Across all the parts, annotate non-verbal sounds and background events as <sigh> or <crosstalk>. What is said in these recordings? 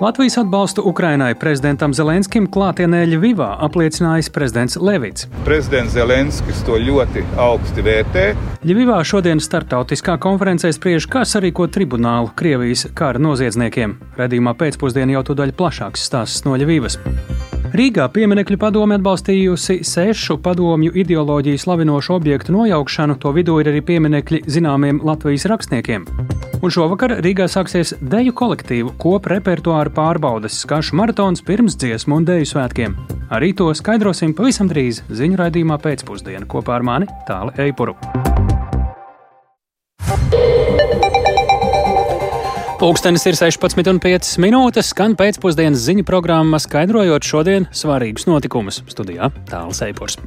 Latvijas atbalstu Ukrainai prezidentam Zelenskim klātienē Ļuvivā apliecinājis prezidents Levits. Prezidents Zelenskis to ļoti augsti vērtē. Ļuvivā šodien startautiskā konferencē spriež, kā sarīkot tribunālu Krievijas kara noziedzniekiem. Redījumā pēcpusdienā jau tūdaļ plašāks stāsts no Ļuvivas. Rīgā pieminekļu padome atbalstījusi sešu padomju ideoloģiju slavinošu objektu nojaukšanu, to vidū ir arī pieminekļi zināmiem Latvijas rakstniekiem. Un šovakar Rīgā sāksies deju kolektīvu kopu repertuāra pārbaudas skašu maratons pirms dziesmu un deju svētkiem. Arī to skaidrosim pavisam drīz ziņu raidījumā pēcpusdienā kopā ar mani Tāli Eipuru. Pūkstens ir 16,5 minūtes, skan pēcpusdienas ziņu programma, skaidrojot šodien svarīgus notikumus. Studijā Tāls Eipurs.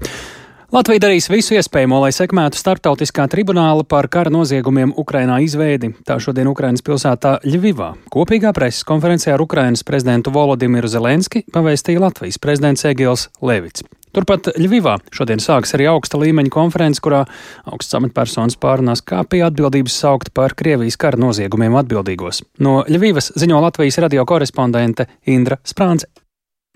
Latvija darīs visu iespējamo, lai sekmētu starptautiskā tribunāla par kara noziegumiem Ukrainā izveidi. Tā šodien Ukrainas pilsētā Ļuvivā kopīgā preses konferencē ar Ukrainas prezidentu Volodimiru Zelenski pavēstīja Latvijas prezidents Egils Levits. Turpat Ļuvivā šodien sāks arī augsta līmeņa konferences, kurā augsts amatpersonas pārunās, kā pie atbildības saukt par Krievijas kara noziegumiem atbildīgos. No Ļuvivas ziņo Latvijas radio korespondente Indra Sprānce.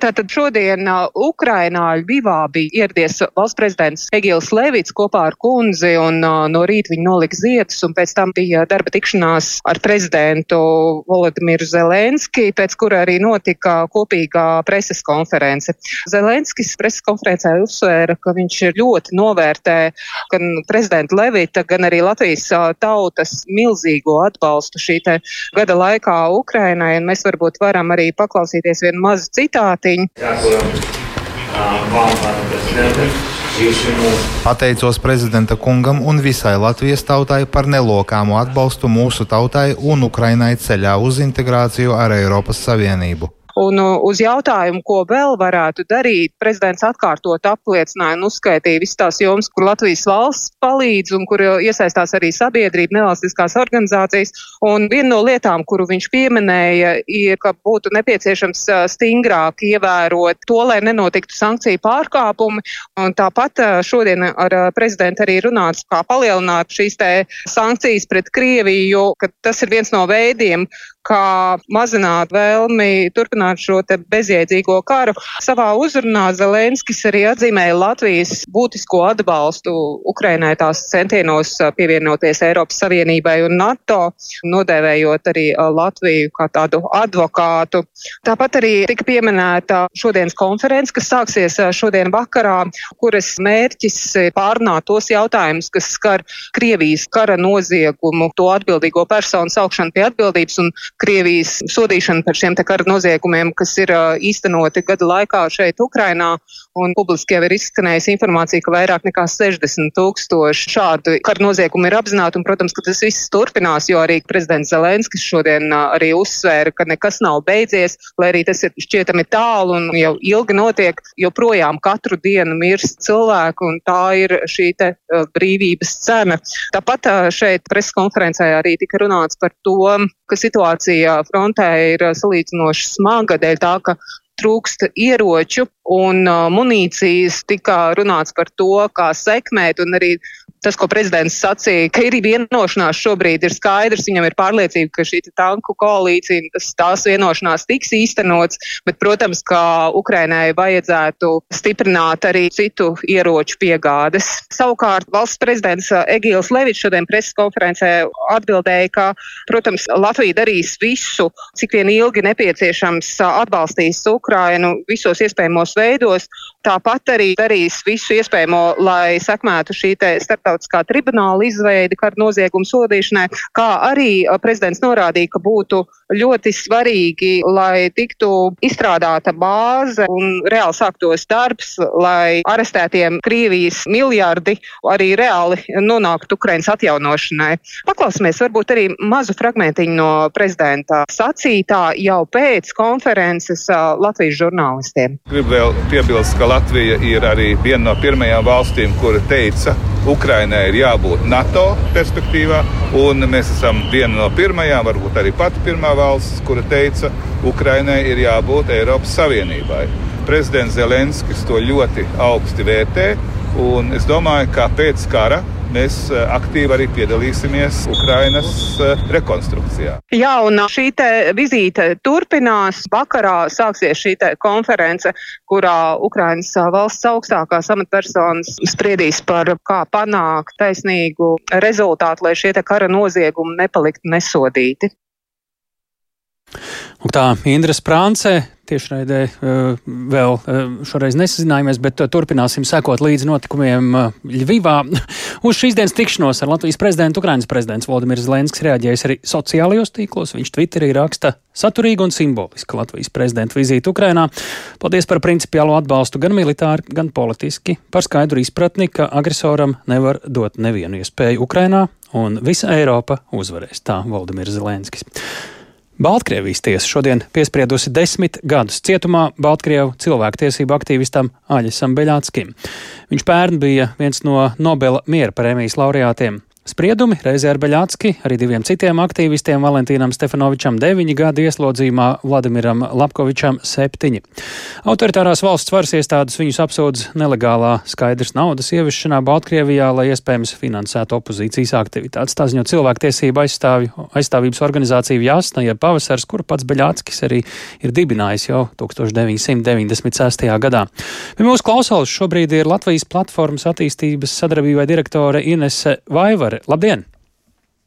Tātad šodien Ukrainā Ļuvivā bija ieradies valsts prezidents Egils Levits kopā ar kundzi, un no rīta viņi nolika ziedus, un pēc tam bija darba tikšanās ar prezidentu Volodimiru Zelenski, pēc kura arī notika kopīgā preses konference. Zelenskis preses konferencē uzsvēra, ka viņš ļoti novērtē gan prezidenta Levita, gan arī Latvijas tautas milzīgo atbalstu šī gada laikā Ukrainai, un mēs varbūt varam arī paklausīties vienu mazu citāti ziņu. Pateicos prezidenta kungam un visai Latvijas tautai par nelokāmu atbalstu mūsu tautai un Ukrainai ceļā uz integrāciju ar Eiropas Savienību. Un uh, uz jautājumu, ko vēl varētu darīt, prezidents atkārtot apliecināja un uzskaitīja visas tās jomas, kur Latvijas valsts palīdz un kur uh, iesaistās arī sabiedrība, nevalstiskās organizācijas. Un viena no lietām, kuru viņš pieminēja, ir, ka būtu nepieciešams uh, stingrāk ievērot to, lai nenotiktu sankciju pārkāpumi. Un tāpat šodien ar prezidentu arī runāts, kā palielināt šīs sankcijas pret Krieviju, ka tas ir viens no veidiem, kā mazināt vēlmi turpināt šo bezjēdzīgo karu. Savā uzrunā Zelenskis arī atzīmēja Latvijas būtisko atbalstu Ukrainai tās centienos pievienoties Eiropas Savienībai un NATO, nodēvējot arī Latviju kā tādu advokātu. Tāpat arī tika pieminēta šodienas konference, kas sāksies šodien vakarā, kuras mērķis ir pārnāt tos jautājumus, kas skar Krievijas kara noziegumu, to atbildīgo personu saukšanu pie atbildības un Krievijas sodīšanu par šiem kara noziegumiem, kas ir īstenoti gada laikā šeit Ukrainā. Un publiski jau ir izskanējusi informācija, ka vairāk nekā 60 tūkstoši šādu kara noziegumu ir apzināti. Un, protams, ka tas viss turpinās, jo arī prezidents Zelenskis šodien arī uzsvēra, ka nekas nav beidzies, lai arī tas ir šķietami tālu un jau ilgi notiek, joprojām katru dienu mirst cilvēku, un tā ir šī te brīvības cena. Tāpat šeit preskonferencē arī tika runāts par to, ka situācija frontē ir salīdzinoši smaga dēļ tā, ka trūkst ieroču un uh, munīcijas, tika runāts par to, kā sekmēt, un arī tas, ko prezidents sacīja, ka ir vienošanās šobrīd, ir skaidrs, viņam ir pārliecība, ka šī tanku koalīcija, tas tās vienošanās tiks īstenots, bet, protams, ka Ukrainai vajadzētu stiprināt arī citu ieroču piegādes. Savukārt valsts prezidents Egīls Levits šodien preses konferencē atbildēja, ka, protams, Latvija darīs visu, cik vien ilgi nepieciešams atbalstīs Ukrainu visos iespējamos veidos. Tāpat arī darīs visu iespējamo, lai sekmētu šī starptautiskā tribunāla izveidi kara noziegumu sodīšanai, kā arī prezidents norādīja, ka būtu ļoti svarīgi, lai tiktu izstrādāta bāze un reāli sāktos darbs, lai arestētiem Krievijas miljardi arī reāli nonāktu Ukrainas atjaunošanai. Paklausīsimies varbūt arī mazu fragmentiņu no prezidenta sacītā jau pēc konferences Latvijas žurnālistiem. Gribu vēl piebilst, ka Latvija ir arī viena no pirmajām valstīm, kura teica, Ukrainai ir jābūt NATO perspektīvā, un mēs esam viena no pirmajām, varbūt arī pati pirmā valsts, kura teica, Ukrainai ir jābūt Eiropas Savienībai. Prezidents Zelenskis to ļoti augsti vērtē, un es domāju, ka pēc kara mēs aktīvi arī piedalīsimies Ukrainas rekonstrukcijā. Jā, un šī vizīte turpinās. Vakarā sāksies šī konference, kurā Ukrainas valsts augstākās amatpersonas spriedīs par kā panākt taisnīgu rezultātu, lai šie kara noziegumi nepaliktu nesodīti. Un tā Indra Sprānce tiešraidē eh, vēl eh, šoreiz nesazinājāmies, bet eh, turpināsim sekot līdzi notikumiem Ļvivā. <laughs> Uz šīs dienas tikšanos ar Latvijas prezidentu Ukrainas prezidents Vladimirs Zelenskis reaģējis arī sociālajos tīklos. Viņš Twitterī raksta saturīgi un simboliski Latvijas prezidenta vizīti Ukrainā. Paldies par principiālo atbalstu gan militāri, gan politiski, par skaidru izpratni, ka agresoram nevar dot nevienu iespēju Ukrainā un visa Eiropa uzvarēs. Tā Valdemirs Zelenskis. Baltkrievijas tiesa šodien piespriedusi desmit gadus cietumā Baltkrievu cilvēktiesību aktīvistam Aļisam Beļātskim. Viņš pērn bija viens no Nobela miera prēmijas laureātiem. Spriedumi reizē ar Beļācki, arī diviem citiem aktīvistiem, Valentīnam Stefanovičam 9 gadi ieslodzījumā, Vladimiram Lapkovičam 7. Autoritārās valsts varas iestādes viņus apsūdz nelegālā skaidrs naudas ieviešanā Baltkrievijā, lai iespējams finansētu opozīcijas aktivitātes. Tā ziņo cilvēktiesība aizstāvju, aizstāvības organizācija Jāsna, jeb pavasars, kur pats Beļāckis arī ir dibinājis jau 1996. gadā. Pie mūsu klausulas šobrīd ir Latvijas platformas attīstības sadarbībai direktore Inese Vaivar. Bāre. Labdien!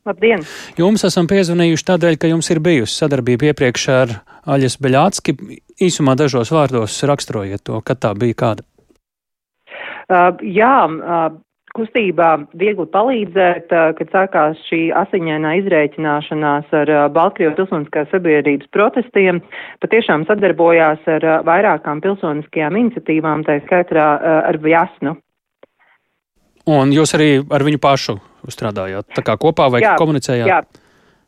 Labdien! Jums esam piezvanījuši tādēļ, ka jums ir bijusi sadarbība iepriekš ar Aļas Beļācki. Īsumā dažos vārdos raksturojiet to, kad tā bija kāda. Uh, jā, uh, kustībā viegli palīdzēt, uh, kad sākās šī asiņainā izrēķināšanās ar uh, Baltkrievu pilsoniskās sabiedrības protestiem, patiešām sadarbojās ar uh, vairākām pilsoniskajām iniciatīvām, tā skaitā ar Vjasnu. Un jūs arī ar viņu pašu strādājāt tā kā kopā vai jā, komunicējāt? Jā.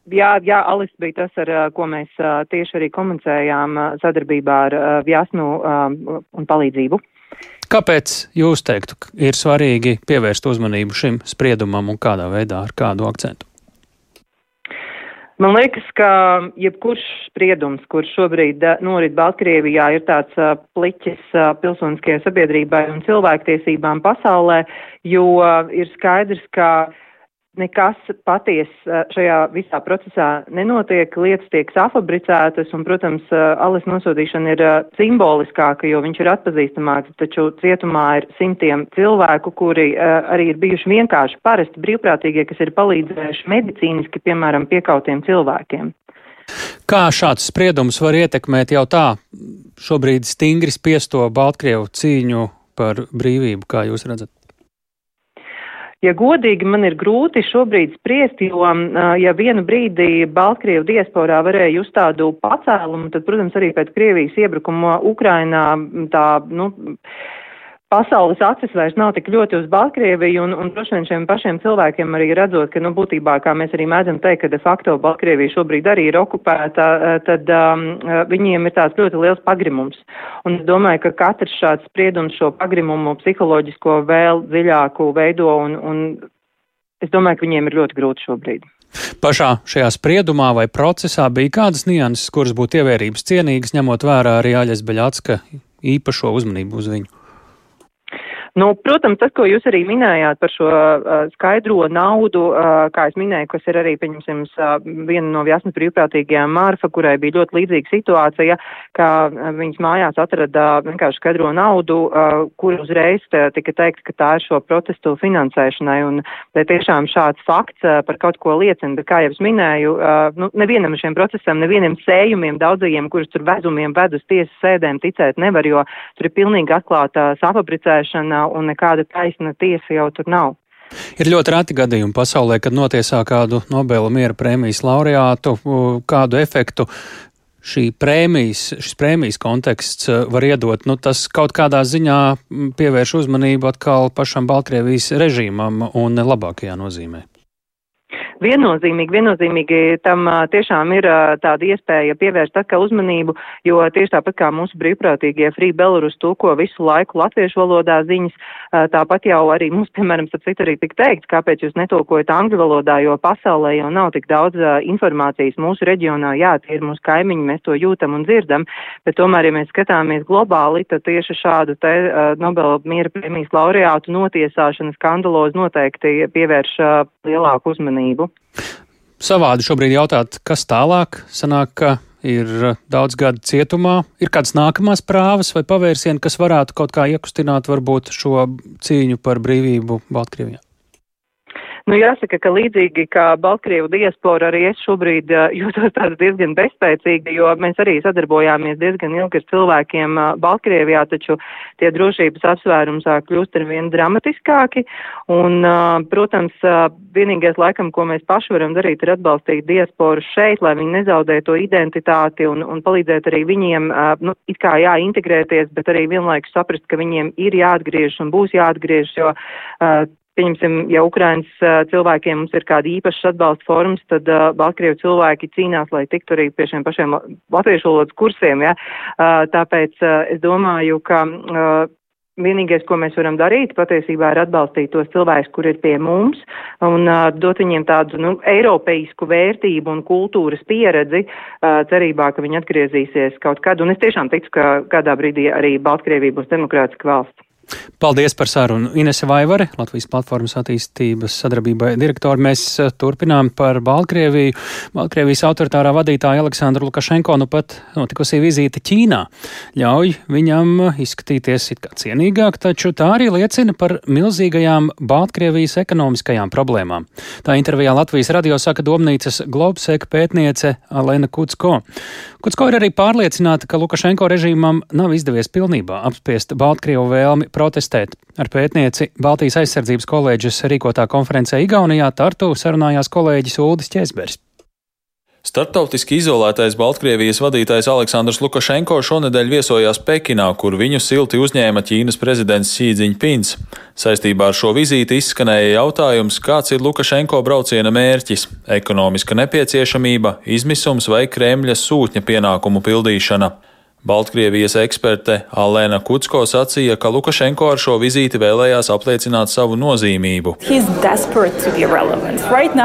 Jā, jā, Alis bija tas, ar ko mēs tieši arī komunicējām sadarbībā ar Vjasnu un palīdzību. Kāpēc jūs teiktu, ir svarīgi pievērst uzmanību šim spriedumam un kādā veidā, ar kādu akcentu? Man liekas, ka jebkurš spriedums, kurš šobrīd norit Baltkrievijā, ir tāds pliķis pilsoniskajai sabiedrībai un cilvēktiesībām pasaulē, jo ir skaidrs, ka uh, nekas paties eh, šajā visā procesā nenotiek, lietas tiek safabricētas, un, protams, eh, Alis nosūtīšana ir eh, simboliskāka, jo viņš ir atpazīstamāks, taču cietumā ir simtiem cilvēku, kuri arī ir bijuši vienkārši parasti brīvprātīgie, kas ir palīdzējuši medicīniski, piemēram, piekautiem cilvēkiem. Kā šāds spriedums var ietekmēt jau tā šobrīd stingri spiesto Baltkrievu cīņu par brīvību, kā jūs redzat? Ja godīgi, man ir grūti šobrīd spriest, jo, ja vienu brīdī Baltkrievu diasporā varēja just tādu pacēlumu, tad, protams, arī pēc Krievijas iebrukuma Ukrainā tā, nu, pasaules acis vairs nav tik ļoti uz Baltkrieviju, un, un droši vien šiem pašiem cilvēkiem arī redzot, ka, nu, būtībā, kā mēs arī mēdzam teikt, ka de facto Baltkrievija šobrīd arī ir okupēta, eh, tad um, eh, viņiem ir tāds ļoti liels pagrimums. Un es domāju, ka katrs šāds spriedums šo pagrimumu psiholoģisko vēl dziļāku veido, un, un es domāju, ka viņiem ir ļoti grūti šobrīd. Pašā šajā spriedumā vai procesā bija kādas nianses, kuras būtu ievērības cienīgas, ņemot vērā arī Aļas Beļatska īpašo uzmanību uz viņu? Nu, protams, tas, ko jūs arī minējāt par šo uh, skaidro naudu, uh, kā es minēju, kas ir arī, pieņemsim, uh, viena no Jāsmas brīvprātīgajām Mārfa, kurai bija ļoti līdzīga situācija, ka uh, viņas mājās atrada vienkārši skaidro naudu, uh, kur uzreiz tā, tika teikt, ka tā ir šo protestu finansēšanai, un tā tiešām šāds fakts uh, par kaut ko liecina, bet, kā jau es minēju, uh, nu, nevienam šiem procesam, nevienam sējumiem, daudzajiem, kurus tur vezumiem ved uz tiesas sēdēm ticēt nevar, jo tur ir pilnīgi atklāta safabricēšana un nekāda taisna tiesa jau tur nav. Ir ļoti reti gadījumi pasaulē, kad notiesā kādu Nobela miera prēmijas laureātu, kādu efektu šī prēmijas, šis prēmijas konteksts uh, var iedot, nu, tas kaut kādā ziņā pievērš uzmanību atkal pašam Baltkrievijas režīmam un labākajā nozīmē. Viennozīmīgi, viennozīmīgi tam tiešām ir tāda iespēja pievērst atkal uzmanību, jo tieši tāpat kā mūsu brīvprātīgie Free Belarus tulko visu laiku latviešu valodā ziņas, tāpat jau arī mums, <laughs> piemēram, starp citu arī tik teikt, kāpēc jūs netulkojat angļu valodā, jo pasaulē jau nav tik daudz informācijas mūsu reģionā, jā, tie ir mūsu kaimiņi, mēs to jūtam un dzirdam, bet tomēr, ja mēs skatāmies globāli, tad tieši šādu te uh, Nobela miera prēmijas laureātu notiesāšana skandalozi noteikti pievērš lielāku uzmanību. Savādi šobrīd jautāt, kas tālāk sanāk, ka ir daudz gadu cietumā, ir kādas nākamās prāvas vai pavērsieni, kas varētu kaut kā iekustināt varbūt šo cīņu par brīvību Baltkrievijā? Nu, jāsaka, ka līdzīgi kā Baltkrievu diaspora, arī es šobrīd jūtos tāda diezgan bezspēcīga, jo mēs arī sadarbojāmies diezgan ilgi ar cilvēkiem Baltkrievijā, taču tie drošības apsvērums uh, kļūst ar vien dramatiskāki. Un, protams, vienīgais laikam, ko mēs paši varam darīt, ir atbalstīt diasporu šeit, lai viņi nezaudē to identitāti un, un palīdzēt arī viņiem, nu, it kā jāintegrēties, bet arī vienlaikus saprast, ka viņiem ir jāatgriežas un būs jāatgriežas, jo pieņemsim, ja Ukrainas uh, cilvēkiem mums ir kāda īpaša atbalsta formas, tad uh, Baltkrievu cilvēki cīnās, lai tiktu arī pie šiem pašiem latviešu valodas kursiem, ja. Uh, tāpēc uh, es domāju, ka uh, vienīgais, ko mēs varam darīt, patiesībā ir atbalstīt tos cilvēkus, kur ir pie mums, un uh, dot viņiem tādu, nu, eiropeisku vērtību un kultūras pieredzi, uh, cerībā, ka viņi atgriezīsies kaut kad. Un es tiešām ticu, ka kādā brīdī arī Baltkrievija būs demokrātiska valsts. Paldies par sarunu. Inese Vaivare, Latvijas platformas attīstības sadarbībai direktori. Mēs eh, turpinām par Baltkrieviju. Baltkrievijas autoritārā vadītāja Aleksandra Lukašenko nu pat notikusi vizīte Ķīnā. Ļauj viņam izskatīties it kā cienīgāk, taču tā arī liecina par milzīgajām Baltkrievijas ekonomiskajām problēmām. Tā intervijā Latvijas radio saka domnīcas Globseka pētniece Alena Kutsko. Kutsko ir arī pārliecināta, ka Lukašenko režīmam nav izdevies pilnībā apspiest Baltkrievu vēlmi protestēt. Ar pētnieci Baltijas aizsardzības koledžas rīkotā konferencē Igaunijā Tartu sarunājās kolēģis Uldis Česbergs. Startautiski izolētais Baltkrievijas vadītājs Aleksandrs Lukašenko šonadēļ viesojās Pekinā, kur viņu silti uzņēma Ķīnas prezidents Xi Jinpings. Saistībā ar šo vizīti izskanēja jautājums, kāds ir Lukašenko brauciena mērķis - ekonomiska nepieciešamība, izmisums vai Kremļa sūtņa pienākumu pildīšana. Baltkrievijas eksperte Alēna Kutsko sacīja, ka Lukašenko ar šo vizīti vēlējās apliecināt savu nozīmību. Right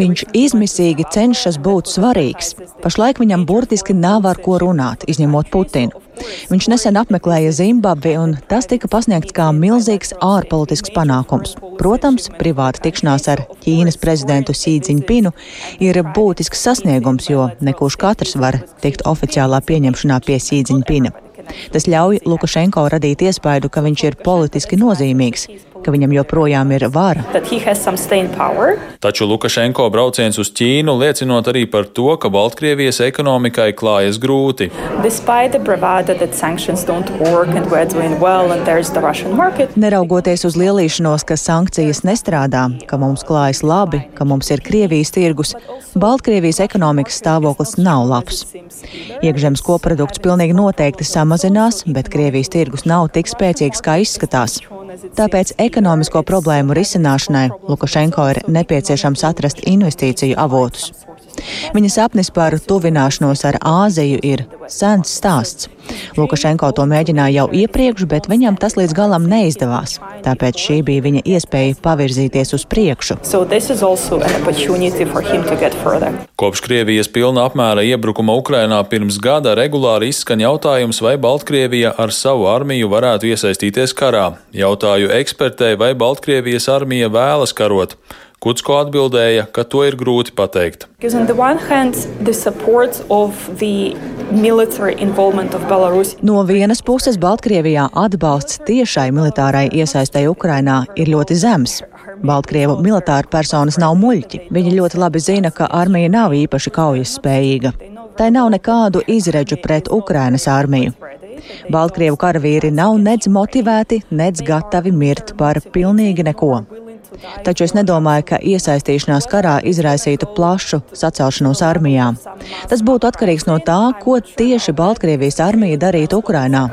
Viņš izmisīgi cenšas būt svarīgs. Pašlaik viņam burtiski nav ar ko runāt, izņemot Putinu. Viņš nesen apmeklēja Zimbabvi, un tas tika pasniegts kā milzīgs ārpolitisks panākums. Protams, privāta tikšanās ar Ķīnas prezidentu Jinpingu ir būtisks sasniegums, jo ne kurš katrs var tikt oficiālā pieņemšanā pie Jinpinga. Tas ļauj Lukašenko radīt iespaidu, ka viņš ir politiski nozīmīgs, ka viņam joprojām ir vara. Taču Lukašenko brauciens uz Ķīnu liecinot arī par to, ka Baltkrievijas ekonomikai klājas grūti. Neraugoties uz lielīšanos, ka sankcijas nestrādā, ka mums klājas labi, ka mums ir Krievijas tirgus, Baltkrievijas ekonomikas stāvoklis nav labs. Iekšzemes koprodukts pilnīgi noteikti samazinās, bet Krievijas tirgus nav tik spēcīgs, kā izskatās. Tāpēc ekonomisko problēmu risināšanai Lukašenko ir nepieciešams atrast investīciju avotus. Viņa sapnis par tuvināšanos ar Āziju ir sens stāsts. Lukašenko to mēģināja jau iepriekš, bet viņam tas līdz galam neizdevās. Tāpēc šī bija viņa iespēja pavirzīties uz priekšu. So Kopš Krievijas pilna apmēra iebrukuma Ukrainā pirms gada regulāri izskan jautājums, vai Baltkrievija ar savu armiju varētu iesaistīties karā. Jautāju ekspertei, vai Baltkrievijas armija vēlas karot. Kutsko atbildēja, ka to ir grūti pateikt. No vienas puses, Baltkrievijā atbalsts tiešai militārai iesaistei Ukrainā ir ļoti zems. Baltkrievu militāri personas nav muļķi. Viņi ļoti labi zina, ka armija nav īpaši kaujas spējīga. Tai nav nekādu izredzu pret Ukrainas armiju. Baltkrievu karavīri nav nedz motivēti, nedz gatavi mirt par pilnīgi neko. Taču es nedomāju, ka iesaistīšanās karā izraisītu plašu sacelšanos armijā. Tas būtu atkarīgs no tā, ko tieši Baltkrievijas armija darītu Ukrainā.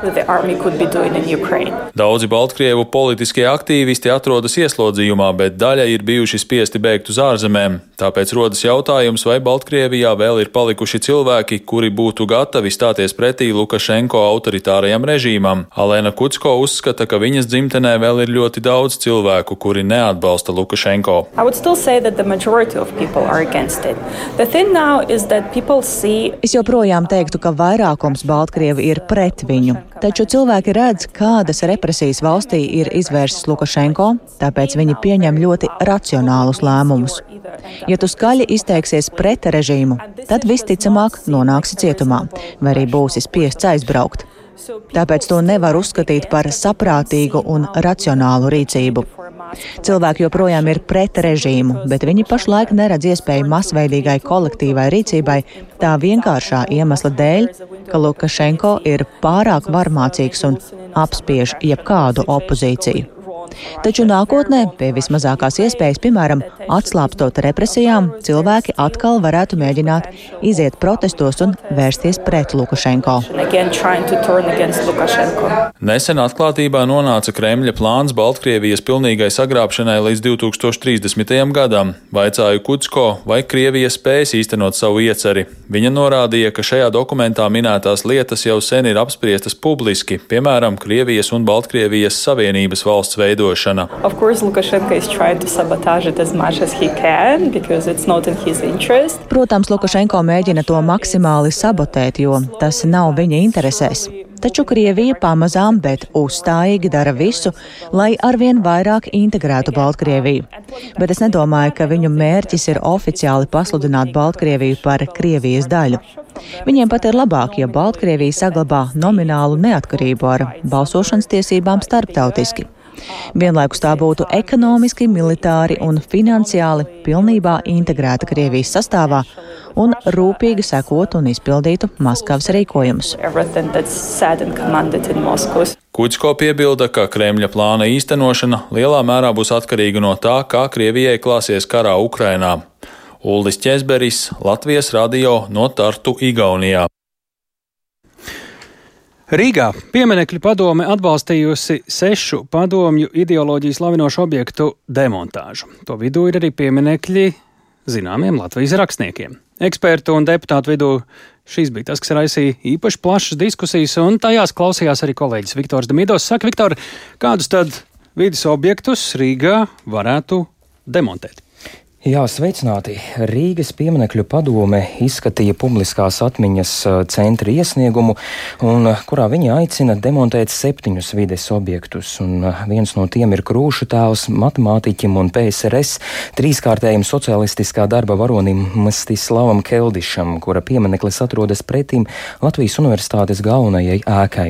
Daudzi Baltkrievu politiskie aktīvisti atrodas ieslodzījumā, bet daļa ir bijuši spiesti bēgt uz ārzemēm. Tāpēc rodas jautājums, vai Baltkrievijā vēl ir palikuši cilvēki, kuri būtu gatavi stāties pretī Lukašenko autoritārajam režīmam. Alēna Kutsko uzskata, ka viņas dzimtenē vēl ir ļoti daudz cilvēku, kuri neatbalsta Lukašenko. See... Es joprojām teiktu, ka vairākums Baltkrievi ir pret viņu, taču cilvēki redz, kādas represijas valstī ir izvērsis Lukašenko, tāpēc viņi pieņem ļoti racionālus lēmumus. Ja tu skaļi izteiksies pret režīmu, tad visticamāk nonāksi cietumā, vai arī būsi spiests aizbraukt. Tāpēc to nevar uzskatīt par saprātīgu un racionālu rīcību. Cilvēki joprojām ir pret režīmu, bet viņi pašlaik neredz iespēju masveidīgai kolektīvai rīcībai tā vienkāršā iemesla dēļ, ka Lukašenko ir pārāk varmācīgs un apspiež jebkādu opozīciju. Taču nākotnē, pie vismazākās iespējas, piemēram, atslābstot represijām, cilvēki atkal varētu mēģināt iziet protestos un vērsties pret Lukašenko. Nesen atklātībā nonāca Kremļa plāns Baltkrievijas pilnīgai sagrābšanai līdz 2030. gadam. Vaicāju Kutsko, vai Krievija spēs īstenot savu ieceri. Viņa norādīja, ka šajā dokumentā minētās lietas jau sen ir apspriestas publiski, piemēram, Krievijas un Baltkrievijas Savienības valsts veidā veidošana. Protams, Lukašenko mēģina to maksimāli sabotēt, jo tas nav viņa interesēs. Taču Krievija pamazām, bet uzstājīgi dara visu, lai arvien vairāk integrētu Baltkrieviju. Bet es nedomāju, ka viņu mērķis ir oficiāli pasludināt Baltkrieviju par Krievijas daļu. Viņiem pat ir labāk, ja Baltkrievija saglabā nominālu neatkarību ar balsošanas tiesībām starptautiski. Vienlaikus tā būtu ekonomiski, militāri un finansiāli pilnībā integrēta Krievijas sastāvā un rūpīgi sekot un izpildītu Maskavas rīkojumus. Kučko piebilda, ka Kremļa plāna īstenošana lielā mērā būs atkarīga no tā, kā Krievijai klāsies karā Ukrainā. Uldis Česberis, Latvijas radio no Tartu, Igaunijā. Rīgā pieminekļu padome atbalstījusi sešu padomju ideoloģijas lavinošu objektu demontāžu. To vidū ir arī pieminekļi zināmiem Latvijas rakstniekiem. Ekspertu un deputātu vidū šīs bija tas, kas raisīja īpaši plašas diskusijas, un tajās klausījās arī kolēģis Viktors Damidos. Saka, Viktor, kādus tad vidas objektus Rīgā varētu demontēt? Jā, sveicināti! Rīgas pieminekļu padome izskatīja publiskās atmiņas centra iesniegumu, un, kurā viņi aicina demontēt septiņus vides objektus. Un viens no tiem ir krūšu tēls matemātiķim un PSRS trīskārtējiem socialistiskā darba varonim Mstislavam Keldišam, kura piemineklis atrodas pretīm Latvijas universitātes galvenajai ēkai.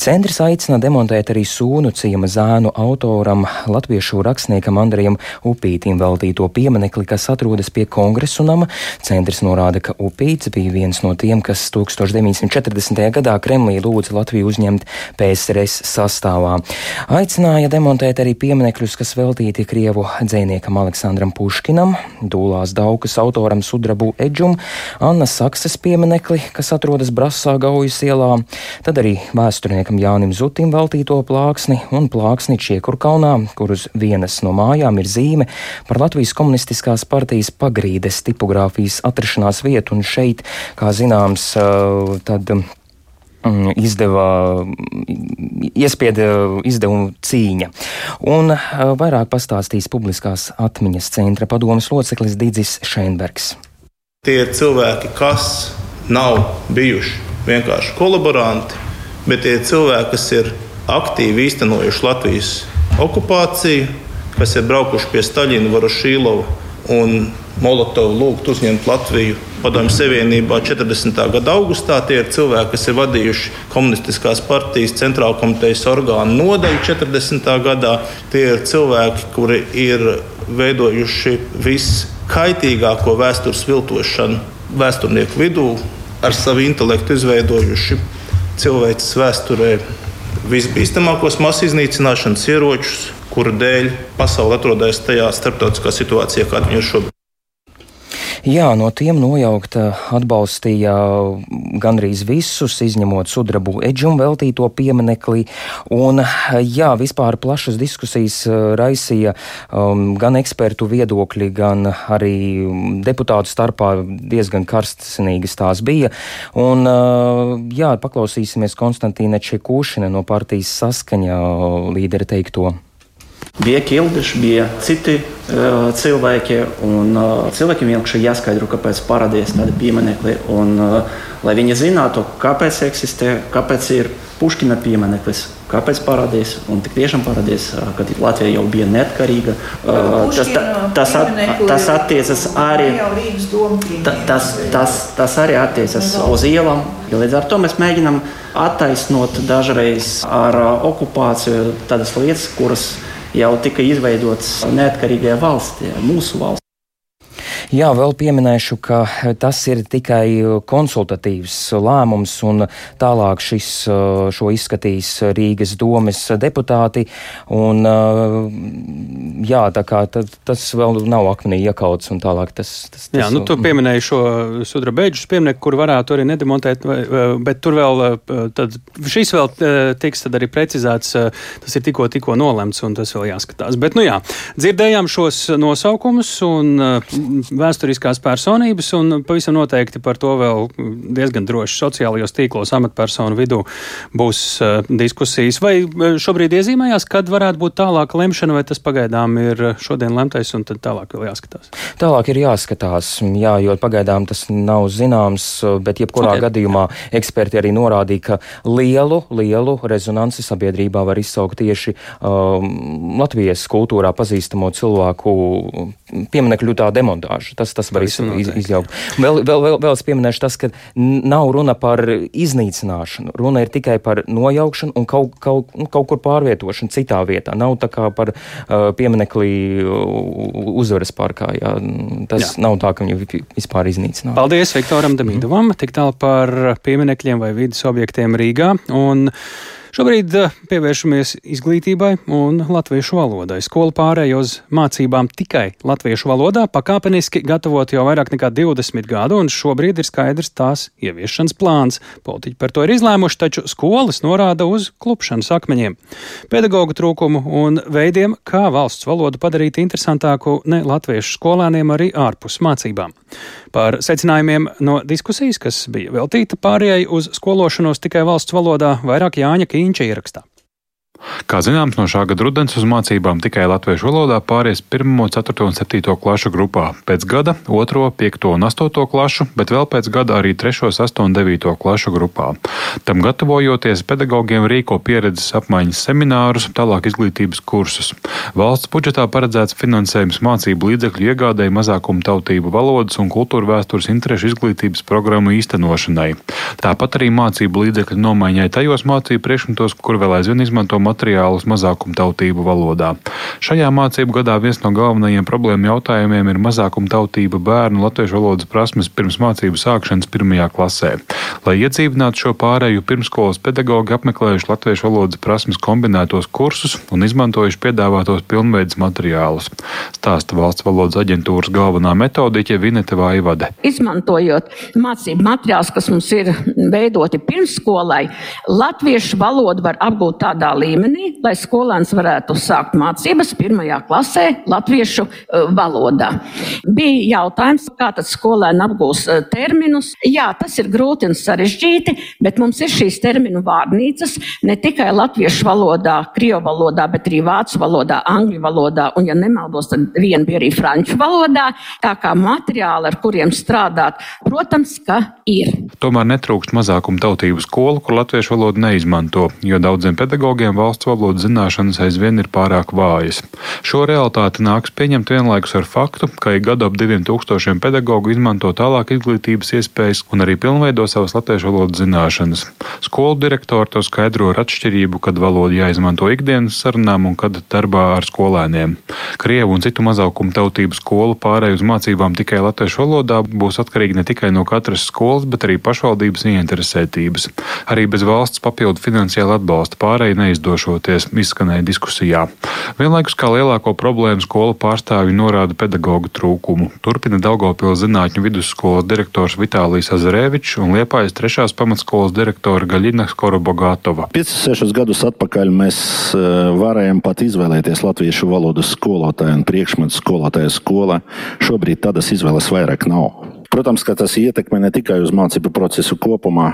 Centrs aicina demontēt arī sūnu ciema zēnu autoram, latviešu rakstniekam Andrejam Upītim veltīto pieminekli pieminekli, kas atrodas pie kongresu nama. Centrs norāda, ka Upīts bija viens no tiem, kas 1940. gadā Kremlī lūdza Latviju uzņemt PSRS sastāvā. Aicināja demontēt arī pieminekļus, kas veltīti Krievu dzēniekam Aleksandram Puškinam, Dūlās Daukas autoram Sudrabu Edžum, Anna Saksas pieminekli, kas atrodas Brasā Gaujas ielā, tad arī vēsturniekam Jānim Zutim veltīto plāksni un plāksni Čiekurkalnā, kur uz vienas no mājām ir zīme par Latvijas komunistiskā Komunistiskās partijas pagrīdes tipogrāfijas atrašanās vietu, un šeit, kā zināms, tad mm, izdeva, iespieda izdevumu cīņa. Un vairāk pastāstīs publiskās atmiņas centra padomas loceklis Digis Šeinbergs. Tie ir cilvēki, kas nav bijuši vienkārši kolaboranti, bet tie ir cilvēki, kas ir aktīvi īstenojuši Latvijas okupāciju, kas ir braukuši pie Staļina, Vorošīlova un Molotovu lūgt uzņemt Latviju Padomju Savienībā 40. gada augustā. Tie ir cilvēki, kas ir vadījuši komunistiskās partijas centrāla komitejas orgānu nodaļu 40. gadā. Tie ir cilvēki, kuri ir veidojuši viskaitīgāko vēstures viltošanu vēsturnieku vidū, ar savu intelektu izveidojuši cilvēces vēsturē visbīstamākos masu iznīcināšanas ieročus, kuru dēļ pasaule atrodas tajā starptautiskā situācijā, kāda viņa ir šobrīd. Jā, no tiem nojaukta atbalstīja gandrīz visus, izņemot sudrabu Edžumu veltīto pieminekli. Un, jā, vispār plašas diskusijas uh, raisīja um, gan ekspertu viedokļi, gan arī deputātu starpā diezgan karstsinīgas tās bija. Un, uh, jā, paklausīsimies Konstantīna Čekūšina no partijas saskaņa līderi teikto. Bija Kilbišs, bija citi uh, cilvēki, un uh, cilvēkiem vienkārši jāskaidro, kāpēc parādījās tādi pieminekļi, un uh, lai viņi zinātu, kāpēc eksistē, kāpēc ir Puškina piemineklis, kāpēc parādījās, un tik tiešām parādījās, kad Latvija jau bija neatkarīga. Tas, tas, tas attiecas arī, tas, tas, tas arī attiecas uz ielām. Līdz ar to mēs mēģinām attaisnot dažreiz ar okupāciju tādas lietas, kuras jau tika izveidots neatkarīgajā valstī, mūsu valstī. Jā, vēl pieminēšu, ka tas ir tikai konsultatīvs lēmums, un tālāk šis, šo izskatīs Rīgas domes deputāti. Un, jā, tā kā tas vēl nav akmenī iekauts, un tālāk tas. tas, tas jā, nu tu pieminēji šo sudrabeidžus pieminieku, kur varētu arī nedemontēt, bet tur vēl, tad šis vēl tiks arī precizēts, tas ir tikko, tikko nolemts, un tas vēl jāskatās. Bet, nu jā, dzirdējām šos nosaukumus, un vēsturiskās personības, un pavisam noteikti par to vēl diezgan droši sociālajos tīklos amatpersonu vidū būs uh, diskusijas. Vai eh, šobrīd iezīmējās, kad varētu būt tālāka lemšana, vai tas pagaidām ir šodien lemtais, un tad tālāk vēl jāskatās? Tālāk ir jāskatās, jā, jo pagaidām tas nav zināms, bet jebkurā okay. gadījumā eksperti arī norādīja, ka lielu, lielu rezonanci sabiedrībā var izsaukt tieši um, Latvijas kultūrā pazīstamo cilvēku pieminekļu tā demontāža vienkārši. Tas, tas var iz, iz, izjaukt. Vēl, vēl, vēl, vēl es pieminēšu tas, ka nav runa par iznīcināšanu. Runa ir tikai par nojaukšanu un kaut, kaut, nu, kaut kur pārvietošanu citā vietā. Nav tā kā par uh, pieminekli uzvaras parkā. Jā. Tas jā. nav tā, ka viņu vispār iznīcinātu. Paldies Viktoram Damidovam. Mm. Tik tālu par pieminekļiem vai vidas objektiem Rīgā. Un Šobrīd eh, pievēršamies izglītībai un latviešu valodai. Skola pārēja uz mācībām tikai latviešu valodā, pakāpeniski gatavot jau vairāk nekā 20 gadu, un šobrīd ir skaidrs tās ieviešanas plāns. Politiķi par to ir izlēmuši, taču skolas norāda uz klupšanas akmeņiem, pedagoģu trūkumu un veidiem, kā valsts valodu padarīt interesantāku ne latviešu skolēniem arī ārpus mācībām. Par secinājumiem no diskusijas, kas bija veltīta pārējai uz skološanos tikai valsts valodā, vairāk Jāņa Kīņša ierakstā. Kā zināms, no šā gada rudens uz mācībām tikai latviešu valodā pāries 1, 4 un 7 klašu grupā, pēc gada 2, 5 un 8 klašu, bet vēl pēc gada arī 3, 8 un 9 klašu grupā. Tam gatavojoties, pedagogiem rīko pieredzes apmaiņas seminārus, tālāk izglītības kursus. Valsts budžetā paredzēts finansējums mācību līdzekļu iegādēji mazākumu tautību valodas un kultūra vēstures interešu izglītības programmu īstenošanai. Tāpat arī mācību līdzekļu nomaiņai tajos mācību priekšmetos, kur vēl aizvien izmanto materiālus mazākumtautību valodā. Šajā mācību gadā viens no galvenajiem problēmu jautājumiem ir mazākumtautība bērnu latviešu valodas prasmes pirms mācību sākšanas pirmajā klasē. Lai iedzīvinātu šo pārēju, pirmskolas pedagoģi apmeklējuši latviešu valodas prasmes kombinētos kursus un izmantojuši piedāvātos pilnveidas materiālus. Stāsta valsts valodas aģentūras galvenā metodiķe Vinete Vaivade. Izmantojot mācību materiālus, kas mums ir veidoti pirmsskolai, latviešu valodu var apgūt tādā līmenī līmenī, lai skolēns varētu sākt mācības pirmajā klasē latviešu uh, valodā. Bija jautājums, kā tad skolēni apgūs uh, terminus. Jā, tas ir grūti un sarežģīti, bet mums ir šīs terminu vārnīcas ne tikai latviešu valodā, krievu valodā, bet arī vācu valodā, angļu valodā un, ja nemaldos, tad viena bija arī franču valodā. Tā kā materiāli, ar kuriem strādāt, protams, ka ir. Tomēr netrūkst mazākuma tautību skolu, kur latviešu valodu neizmanto, jo daudziem pedagogiem valsts valodas zināšanas aizvien ir pārāk vājas. Šo realitāti nāks pieņemt vienlaikus ar faktu, ka ik gadu ap diviem tūkstošiem pedagoģu izmanto tālāk izglītības iespējas un arī pilnveido savas latviešu valodas zināšanas. Skolu direktori to skaidro ar atšķirību, kad valoda jāizmanto ikdienas sarunām un kad darbā ar skolēniem. Krievu un citu mazākumu tautību skolu pārēju uz mācībām tikai latviešu valodā būs atkarīgi ne tikai no katras skolas, bet arī pašvaldības ieinteresētības. Arī bez valsts papildu finansiāla atbalsta pārēju neizdošoties, izskanēja diskusijā. Vienlaikus kā lielāko problēmu skolu pārstāvji norāda pedagoģu trūkumu. Turpina Daugopils zinātņu vidusskolas direktors Vitālijas Azarēvičs un Liepājas trešās pamatskolas direktora Gaļina Skorobogātova. 5-6 gadus atpakaļ mēs e, varējām pat izvēlēties latviešu valodas skolotāju un priekšmetu skolotāju skolā. Šobrīd tādas izvēles vairāk nav. Protams, ka tas ietekmē ne tikai uz mācību procesu kopumā,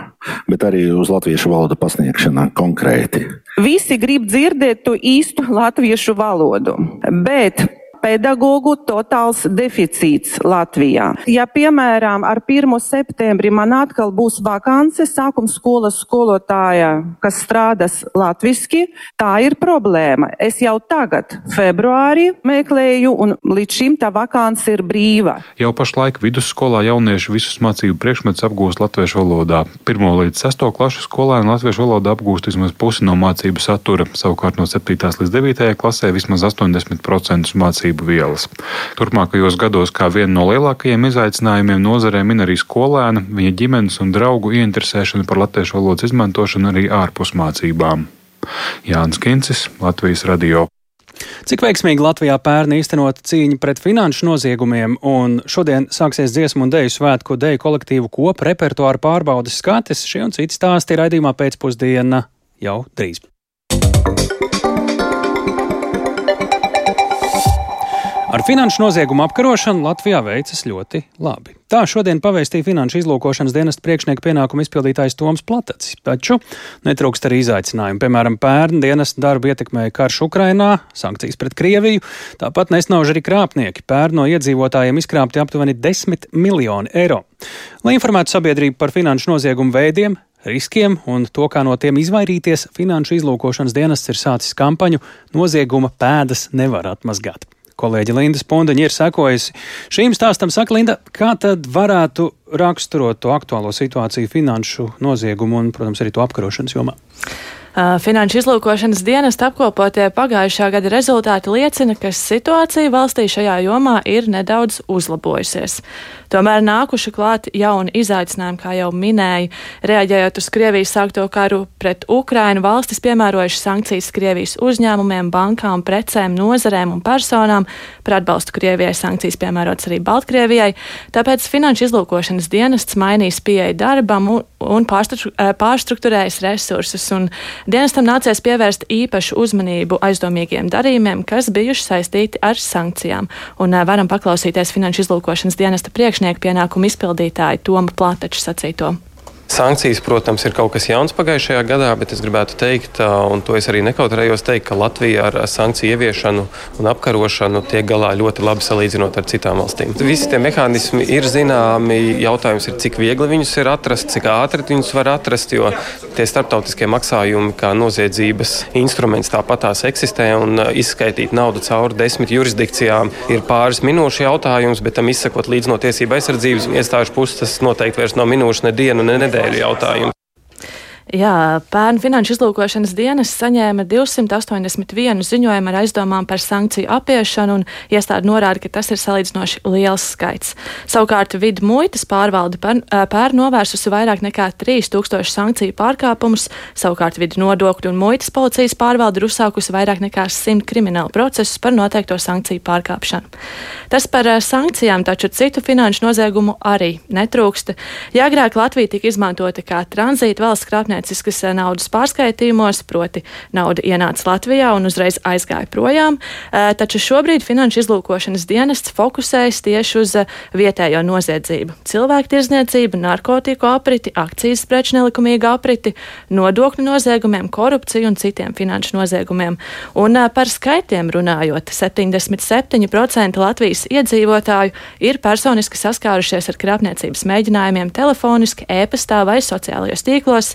bet arī uz latviešu valodu pasniegšanā konkrēti. Visi grib dzirdēt to īstu latviešu valodu, bet pedagoģu totāls deficīts Latvijā. Ja, piemēram, ar 1. septembri man atkal būs vakance sākuma skolas skolotāja, kas strādās latviski, tā ir problēma. Es jau tagad, februārī, meklēju, un līdz šim tā vakance ir brīva. Jau pašlaik vidusskolā jaunieši visus mācību priekšmetus apgūst latviešu valodā. Pirmo līdz sesto klašu skolēni latviešu valodā apgūst vismaz pusi no mācību satura, savukārt no 7. līdz 9. klasē vismaz 80% mācību mācību vielas. Turpmākajos gados kā vienu no lielākajiem izaicinājumiem nozarē min arī skolēna, viņa ģimenes un draugu ieinteresēšana par latviešu valodas izmantošanu arī ārpus mācībām. Jānis Kincis, Latvijas radio. Cik veiksmīgi Latvijā pērn īstenot cīņa pret finanšu noziegumiem, un šodien sāksies dziesmu un deju svētku deju kolektīvu kopu repertuāru pārbaudas skates, šie un citi stāsti raidījumā pēcpusdiena jau drīz. Ar finanšu noziegumu apkarošanu Latvijā veicas ļoti labi. Tā šodien pavēstīja Finanšu izlūkošanas dienesta priekšnieka pienākumu izpildītājs Toms Platacis. Taču netrūkst arī izaicinājumu. Piemēram, pērn dienesta darbu ietekmēja karš Ukrainā, sankcijas pret Krieviju, tāpat nesnauž arī krāpnieki. Pērn no iedzīvotājiem izkrāpti aptuveni 10 miljoni eiro. Lai informētu sabiedrību par finanšu noziegumu veidiem, riskiem un to, kā no tiem izvairīties, Finanšu izlūkošanas dienests ir sācis kampaņu Nozieguma pēdas nevar atmazgāt. Kolēģi Linda Spundaņa ir sekojusi šīm stāstam. Saka, Linda, kā tad varētu raksturot to aktuālo situāciju finanšu noziegumu un, protams, arī to apkarošanas jomā? Finanšu izlūkošanas dienesta apkopotie pagājušā gada rezultāti liecina, ka situācija valstī šajā jomā ir nedaudz uzlabojusies. Tomēr nākuši klāt jauni izaicinājumi, kā jau minēju, reaģējot uz Krievijas sākto karu pret Ukrainu, valstis piemērojuši sankcijas Krievijas uzņēmumiem, bankām, precēm, nozarēm un personām. Par atbalstu Krievijai sankcijas piemērotas arī Baltkrievijai, tāpēc Finanšu izlūkošanas dienests mainīs pieeja darbam un, un pārstruktūrējas resursus, un dienestam nācies pievērst īpašu uzmanību aizdomīgiem darījumiem, kas bijuši saistīti ar sankcijām. Un varam paklausīties Finanšu izlūkošanas dienesta priekšniekā priekšnieku pienākumu izpildītāju Tomu Plātaču sacīto. Sankcijas, protams, ir kaut kas jauns pagājušajā gadā, bet es gribētu teikt, un to es arī nekautrējos teikt, ka Latvija ar sankciju ieviešanu un apkarošanu tiek galā ļoti labi salīdzinot ar citām valstīm. Visi tie mehānismi ir zināmi. Jautājums ir, cik viegli viņus ir atrast, cik ātri viņus var atrast, jo tie starptautiskie maksājumi, kā noziedzības instruments, tāpat tās eksistē un izskaitīt naudu cauri desmit jurisdikcijām ir pāris minūšu jautājums, bet tam izsakot līdz no tiesība aizsardzības iestāžu puses, tas noteikti vairs nav minūšu, ne dienu, ne nedēļu dēļ jautājums. Jā, pērn finanšu izlūkošanas dienas saņēma 281 ziņojumu ar aizdomām par sankciju apiešanu, un iestāde norāda, ka tas ir salīdzinoši liels skaits. Savukārt vidu muitas pārvalde pērn novērsusi vairāk nekā 3000 sankciju pārkāpumus, savukārt vidu nodokļu un muitas policijas pārvalde ir uzsākusi vairāk nekā 100 kriminālu procesus par noteikto sankciju pārkāpšanu. Tas par sankcijām, taču citu finanšu noziegumu arī netrūkst. Ja agrāk Latvija tika izmantota kā tranzīta valsts krāpniecība, krāpnieciskas eh, naudas pārskaitījumos, proti nauda ienāca Latvijā un uzreiz aizgāja projām, eh, taču šobrīd Finanšu izlūkošanas dienests fokusējas tieši uz eh, vietējo noziedzību - cilvēku tirzniecību, narkotiku apriti, akcijas preču nelikumīgu apriti, nodokļu noziegumiem, korupciju un citiem finanšu noziegumiem. Un par skaitiem runājot, 77% Latvijas iedzīvotāju ir personiski saskārušies ar krāpniecības mēģinājumiem telefoniski, e-pastā vai sociālajos tīklos.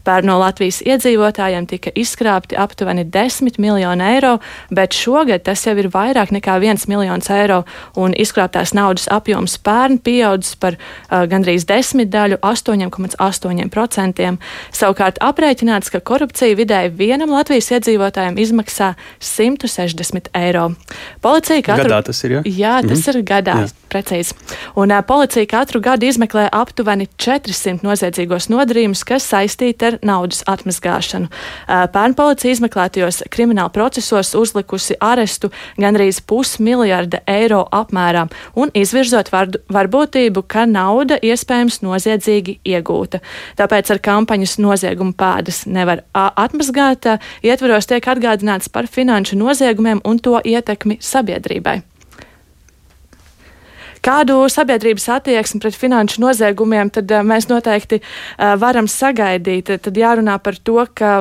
Pērn no Latvijas iedzīvotājiem tika izkrāpti aptuveni 10 miljoni eiro, bet šogad tas jau ir vairāk nekā 1 miljons eiro, un izkrāptās naudas apjoms pērn pieaudzis par uh, gandrīz desmitdaļu - 8,8%. Savukārt aprēķināts, ka korupcija vidēji vienam Latvijas iedzīvotājam izmaksā 160 eiro. Policija katru gadā tas ir. Ja? Jā, tas mm. ir gadā. Jā. Precīzi. Un uh, policija katru gadu izmeklē aptuveni 400 noziedzīgos nodarījumus, kas saistīti ar naudas atmazgāšanu. Pērn policija izmeklētajos krimināla procesos uzlikusi arestu gandrīz pusmiljarda eiro apmērā un izvirzot var, varbūtību, ka nauda iespējams noziedzīgi iegūta. Tāpēc ar kampaņas noziegumu pēdas nevar atmazgāt, ietvaros tiek atgādināts par finanšu noziegumiem un to ietekmi sabiedrībai. Kādu sabiedrības attieksmi pret finanšu noziegumiem tad mēs noteikti uh, varam sagaidīt? Tad jārunā par to, ka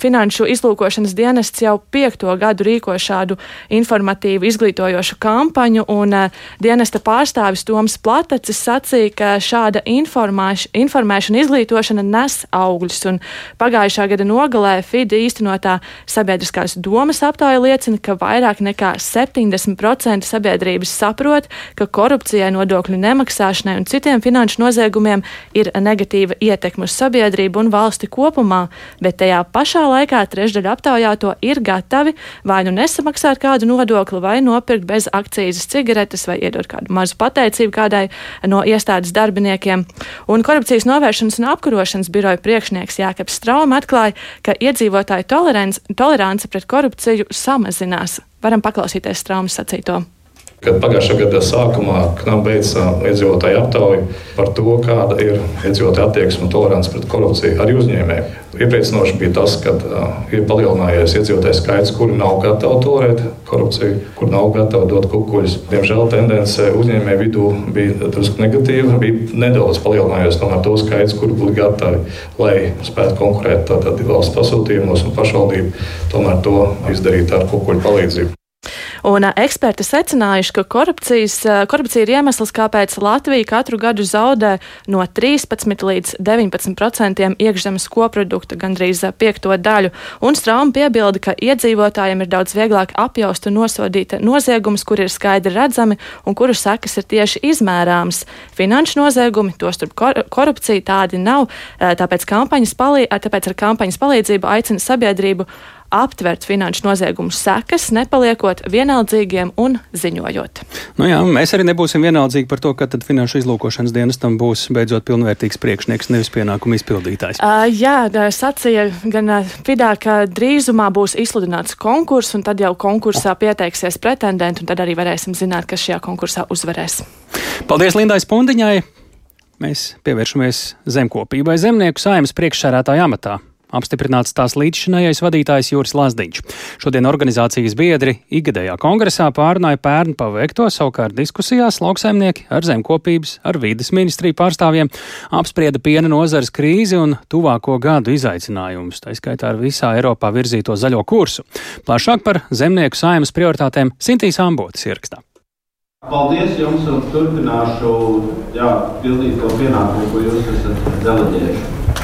Finanšu izlūkošanas dienests jau piekto gadu rīko šādu informatīvu izglītojošu kampaņu, un uh, dienesta pārstāvis Toms Platacis sacīja, ka šāda informēšana izglītošana nes augļus, un pagājušā gada nogalē FIDE īstenotā sabiedriskās domas aptāja liecina, ka vairāk nekā 70% sabiedrības saprot, ka korupcijai, nodokļu nemaksāšanai un citiem finanšu noziegumiem ir negatīva ietekme uz sabiedrību un valsti kopumā, bet tajā pašā laikā trešdaļa aptaujāto ir gatavi vai nu nesamaksāt kādu nodokli, vai nopirkt bez akcijas cigaretes, vai iedot kādu mazu pateicību kādai no iestādes darbiniekiem. Un korupcijas novēršanas un apkarošanas biroja priekšnieks Jākaps Strauma atklāja, ka iedzīvotāju tolerance pret korupciju samazinās. Varam paklausīties Straumas sacīto. Kad pagājušā gada sākumā KNAP beidza iedzīvotāju aptauju par to, kāda ir iedzīvotāja attieksme un tolerance pret korupciju arī uzņēmēju. Iepriecinoši bija tas, ka uh, ir palielinājies iedzīvotāju skaits, kuri nav gatavi tolerēt korupciju, kur nav gatavi dot kukuļus. Diemžēl tendence uzņēmēju vidū bija drusku negatīva. Bija nedaudz palielinājies tomēr to skaits, kuri būtu gatavi, lai spētu konkurēt tātad valsts pasūtījumos un pašvaldību tomēr to izdarīt ar kukuļu palīdzību. Un eksperti secinājuši, ka korupcija ir iemesls, kāpēc Latvija katru gadu zaudē no 13 līdz 19% iekšzemes koprodukta, gandrīz piekto daļu. Un Strauma piebilda, ka iedzīvotājiem ir daudz vieglāk apjaust un nosodīt noziegumus, kur ir skaidri redzami un kuru sekas ir tieši izmērāmas. Finanšu noziegumi, tostarp kor korupcija, tādi nav, tāpēc, palī tāpēc ar kampaņas palīdzību aicina sabiedrību aptvert finanšu noziegumu sekas, nepaliekot vienaldzīgiem un ziņojot. Nu jā, mēs arī nebūsim vienaldzīgi par to, ka tad finanšu izlūkošanas dienestam būs beidzot pilnvērtīgs priekšnieks, nevis pienākumu izpildītājs. Uh, jā, sacīja gan Fidā, ka drīzumā būs izsludināts konkurss, un tad jau konkursā pieteiksies pretendenti, un tad arī varēsim zināt, kas šajā konkursā uzvarēs. Paldies Lindai Spundiņai! Mēs pievēršamies zemkopībai zemnieku saimnes priekšsērētāja amatā apstiprināts tās līdzšinējais vadītājs Jūras Lazdiņš. Šodien organizācijas biedri ikgadējā kongresā pārunāja pērnu paveikto, savukārt diskusijās lauksaimnieki ar zemkopības, ar vides ministriju pārstāvjiem apsprieda piena nozares krīzi un tuvāko gadu izaicinājumus, tā skaitā ar visā Eiropā virzīto zaļo kursu. Plašāk par zemnieku saimas prioritātēm Sintīs Ambotas ierakstā. Paldies jums un turpināšu jā, pildīt to pienākumu, ko jūs esat deleģējuši.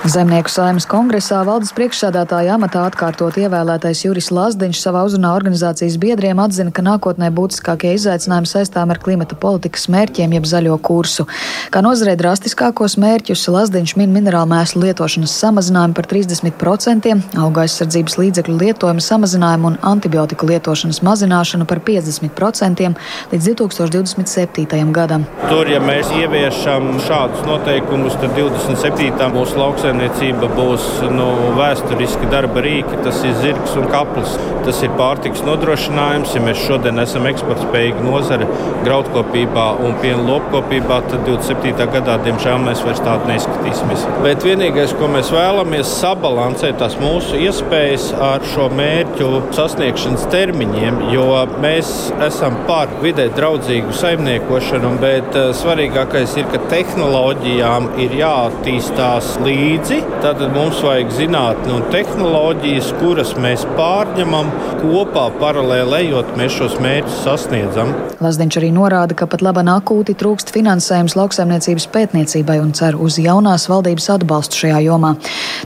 Zemnieku saimnes kongresā valdes priekšsēdētāja amatā atkārtot ievēlētais Juris Lazdiņš savā uzrunā organizācijas biedriem atzina, ka nākotnē būtiskākie izaicinājumi saistām ar klimata politikas mērķiem jeb zaļo kursu. Kā nozarē drastiskākos mērķus Lazdiņš min minerālu mēslu lietošanas samazinājumu par 30%, auga aizsardzības līdzekļu lietojumu samazinājumu un antibiotiku lietošanas mazināšanu par 50% līdz 2027. gadam. Tur, ja mēs ieviešam šādus noteikumus, tad 27. būs lauksaimniecības lauksaimniecība būs nu, vēsturiski darba rīki, tas ir zirgs un kaplis. Tas ir pārtiks nodrošinājums. Ja mēs šodien esam eksportspējīgi nozare graudkopībā un piena lopkopībā, tad 27. gadā, diemžēl, mēs vairs tādu neizskatīsimies. Bet vienīgais, ko mēs vēlamies, ir sabalansēt tās mūsu iespējas ar šo mērķu sasniegšanas termiņiem, jo mēs esam par vidē draudzīgu saimniekošanu, bet uh, svarīgākais ir, ka tehnoloģijām ir jāattīstās līdzi līdzi. Tad mums vajag zinātni un tehnoloģijas, kuras mēs pārņemam kopā paralēli ejot, mēs šos mērķus sasniedzam. Lazdiņš arī norāda, ka pat labāk akūti trūkst finansējums lauksaimniecības pētniecībai un cer uz jaunās valdības atbalstu šajā jomā.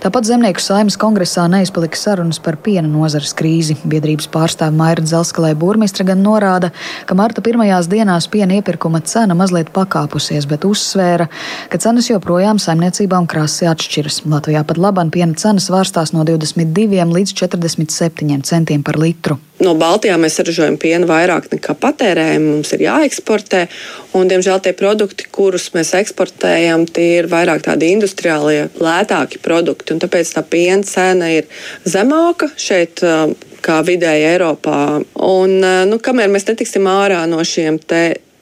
Tāpat Zemnieku saimas kongresā neizpalika sarunas par piena nozares krīzi. Biedrības pārstāve Maira Dzelskalē burmistra gan norāda, ka marta pirmajās dienās piena iepirkuma cena mazliet pakāpusies, bet uzsvēra, ka cenas joprojām saimniecībām krasi atšķiras. Latvijā pat labam piena cenas vārstās no 22 līdz 47 centiem par litru. No Baltijā mēs ražojam pienu vairāk nekā patērējam, mums ir jāeksportē. Un, diemžēl tie produkti, kurus mēs eksportējam, tie ir vairāk tādi industriālie, lētāki produkti. Tāpēc tā piena cena ir zemāka šeit kā vidēji Eiropā. Un, nu, kamēr mēs netiksim ārā no šiem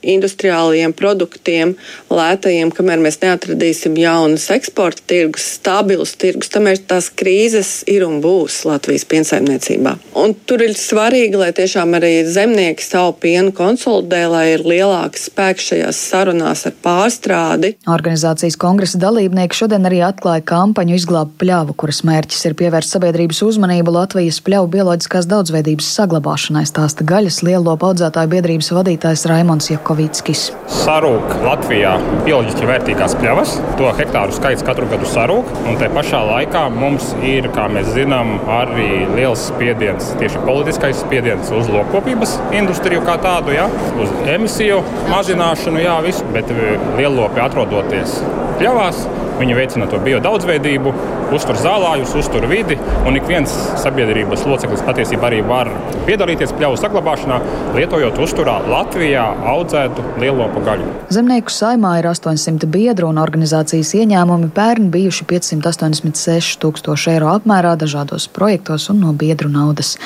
industriālajiem produktiem, lētajiem, kamēr mēs neatradīsim jaunas eksporta tirgus, stabilus tirgus, tamēr tās krīzes ir un būs Latvijas piensaimniecībā. Un tur ir svarīgi, lai tiešām arī zemnieki savu pienu konsolidē, lai ir lielāks spēks šajās sarunās ar pārstrādi. Organizācijas kongresa dalībnieki šodien arī atklāja kampaņu izglābt pļavu, kuras mērķis ir pievērst sabiedrības uzmanību Latvijas pļavu bioloģiskās daudzveidības saglabāšanai, stāsta gaļas lielo audzētāju biedrības vadītājs Raimons Jakovs. Jakovickis. Sarūk Latvijā bioloģiski vērtīgās pļavas, to hektāru skaits katru gadu sarūk, un te pašā laikā mums ir, kā mēs zinām, arī liels spiediens, tieši politiskais spiediens uz lokopības industriju kā tādu, ja, uz emisiju mazināšanu, jā, visu, bet lielopi atrodoties pļavās Viņi veicina to biodaudzveidību, uztur zālājus, uztur vidi, un ik viens sabiedrības loceklis patiesībā arī var piedalīties pļauju saglabāšanā, lietojot uzturā Latvijā audzētu lielopu gaļu. Zemnieku saimā ir 800 biedru un organizācijas ieņēmumi pērn bijuši 586 tūkstoši eiro apmērā dažādos projektos un no biedru naudas.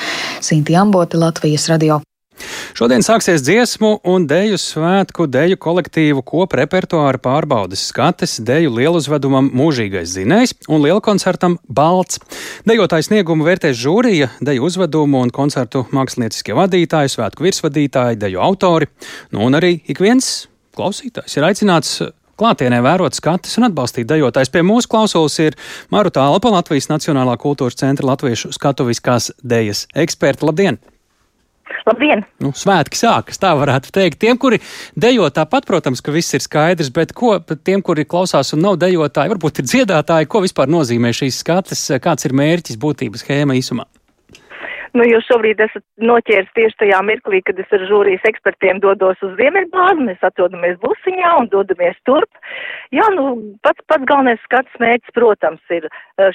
Sinti Ambote, Latvijas radio. Šodien sāksies dziesmu un deju svētku deju kolektīvu kopu repertuāra pārbaudes skates deju lieluzvedumam Mūžīgais zinējs un lielkoncertam Balts. Dejotāju sniegumu vērtēs žūrija, deju uzvedumu un koncertu mākslinieckie vadītāji, svētku virsvadītāji, deju autori, nu un arī ik viens klausītājs ir aicināts klātienē vērot skatus un atbalstīt dejotājs. Pie mūsu klausulas ir Maruta Alpa, Latvijas Nacionālā kultūras centra latviešu skatuviskās dejas eksperta. Labdien! Labdien! Nu, svētki sākas, tā varētu teikt. Tiem, kuri dejo tāpat, protams, ka viss ir skaidrs, bet ko tiem, kuri klausās un nav dejotāji, varbūt ir dziedātāji, ko vispār nozīmē šīs skates, kāds ir mērķis, būtības schēma īsumā? Nu, jūs šobrīd esat noķēris tieši tajā mirklī, kad es ar žūrijas ekspertiem dodos uz Ziemeļbāzi, mēs atrodamies busiņā un dodamies turp. Jā, nu, pats, pats galvenais skats mērķis, protams, ir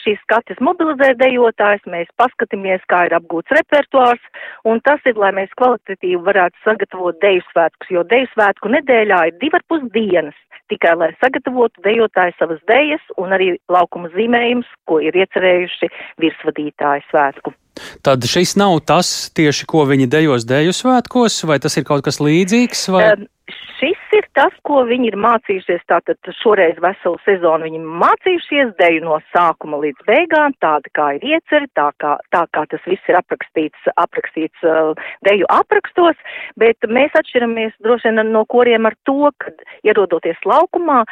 šīs skates mobilizēt dejotājs, mēs paskatāmies, kā ir apgūts repertuārs, un tas ir, lai mēs kvalitatīvi varētu sagatavot deju svētkus, jo deju svētku nedēļā ir divar pus dienas tikai lai sagatavotu dejotāju savas dejas un arī laukuma zīmējumus, ko ir iecerējuši virsvadītāju svētku. Tad šis nav tas tieši, ko viņi dejos deju svētkos, vai tas ir kaut kas līdzīgs? Vai? Um, ir tas, ko viņi ir mācījušies. Tātad šoreiz veselu sezonu viņi mācījušies deju no sākuma līdz beigām, tāda kā ir ieceri, tā kā, tā kā tas viss ir aprakstīts, aprakstīts uh, deju aprakstos, bet mēs atšķiramies droši vien no koriem ar to, ka ierodoties laukumā,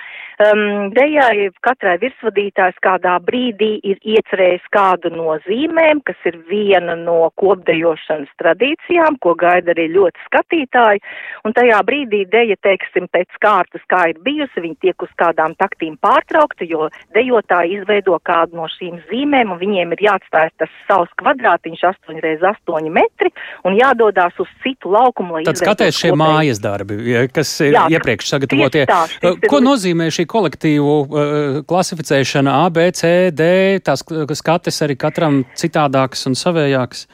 um, dejai katrai virsvadītājs kādā brīdī ir iecerējis kādu no zīmēm, kas ir viena no kopdejošanas tradīcijām, ko gaida arī ļoti skatītāji, un tajā brīdī deja, teiksim, pēc kārtas, kā ir bijusi, viņi tiek uz kādām taktīm pārtraukta, jo dejotāji izveido kādu no šīm zīmēm, un viņiem ir jāatstāj tas savs kvadrātiņš 8 reiz 8 metri, un jādodās uz citu laukumu, lai Tad skaties šie kopēji. mājas darbi, kas ir Jā, iepriekš sagatavotie. Tā, Ko nozīmē šī kolektīvu uh, klasificēšana A, B, C, D, tās skates arī katram citādākas un savējākas?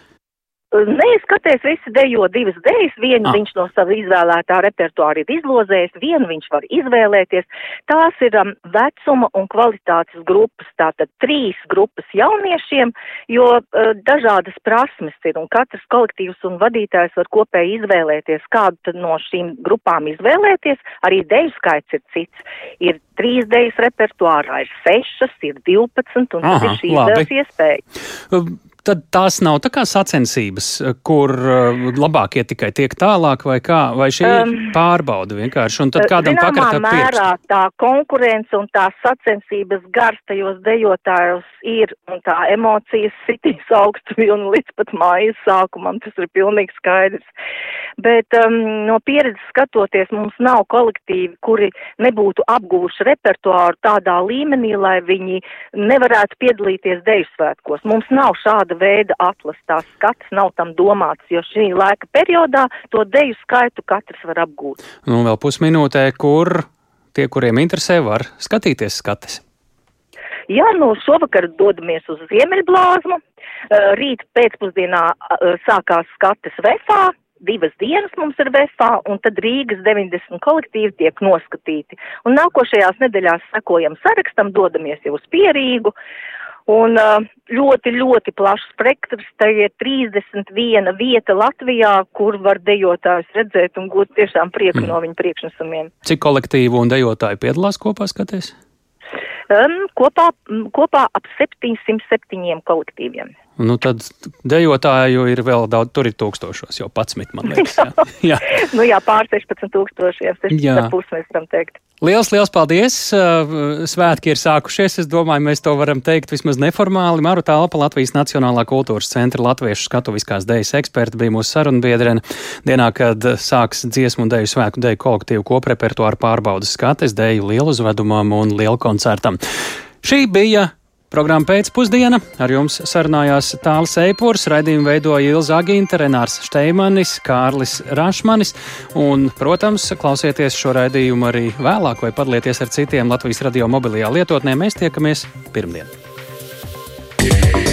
Nē, skaties, visi dejo divas dejas, vienu ah. viņš no sava izvēlētā repertuāra ir izlozējis, vienu viņš var izvēlēties. Tās ir um, vecuma un kvalitātes grupas, tātad trīs grupas jauniešiem, jo uh, dažādas prasmes ir, un katrs kolektīvs un vadītājs var kopēji izvēlēties, kādu no šīm grupām izvēlēties. Arī deju skaits ir cits. Ir trīs dejas repertuārā, ir sešas, ir divpadsmit, un tas ir šī izvēles iespēja. Tad tās nav tā kā sacensības, kur uh, labākie tikai tiek tālāk, vai kā, vai šī um, pārbauda vienkārši, un tad kādam pakarat ap mērā tā konkurence un tā sacensības gars tajos dejotājos ir, un tā emocijas sitīs <laughs> augstu vilnu līdz pat mājas sākumam, tas ir pilnīgi skaidrs. Bet um, no pieredzes skatoties, mums nav kolektīvi, kuri nebūtu apguvuši repertuāru tādā līmenī, lai viņi nevarētu piedalīties deju svētkos. Mums nav šāda veida atlas, tās skats nav tam domāts, jo šī laika periodā to deju skaitu katrs var apgūt. Nu, vēl pusminūtē, kur tie, kuriem interesē, var skatīties skates. Jā, nu šovakar dodamies uz Ziemeļblāzmu. Rīt pēcpusdienā sākās skates vefā, divas dienas mums ir VFA, un tad Rīgas 90 kolektīvi tiek noskatīti. Un nākošajās nedēļās sekojam sarakstam, dodamies jau uz Pierīgu. Un ļoti, ļoti plašs spektrs. Tā ir 31 vieta Latvijā, kur var dejotājus redzēt un gūt tiešām prieku mm. no viņu priekšnesumiem. Cik kolektīvu un dejotāju piedalās kopā skaties? Um, kopā, kopā ap 707 kolektīviem. Nu, tad dejotāju ir vēl daudz, tur ir tūkstošos, jau 11, man liekas. Jā, <laughs> jā. nu, jā pār 16 tūkstošiem, 16,5 mēs varam teikt. Liels, liels paldies! Svētki ir sākušies. Es domāju, mēs to varam teikt vismaz neformāli. Maru Tālpa, Latvijas Nacionālā kultūras centra latviešu skatuviskās dejas eksperta, bija mūsu sarunbiedrene. Dienā, kad sāks dziesmu un deju svētku deju kolektīvu koprepertuāru pārbaudas skates, deju lielu uzvedumam un lielu koncertam. Šī bija Programma pēcpusdiena ar jums sarunājās Tāls Eipurs, raidījumu veidoja Ilza Agīnta, Renārs Šteimanis, Kārlis Rašmanis, un, protams, klausieties šo raidījumu arī vēlāk vai padalieties ar citiem Latvijas radio mobilajā lietotnē. Mēs tiekamies pirmdien. Yeah.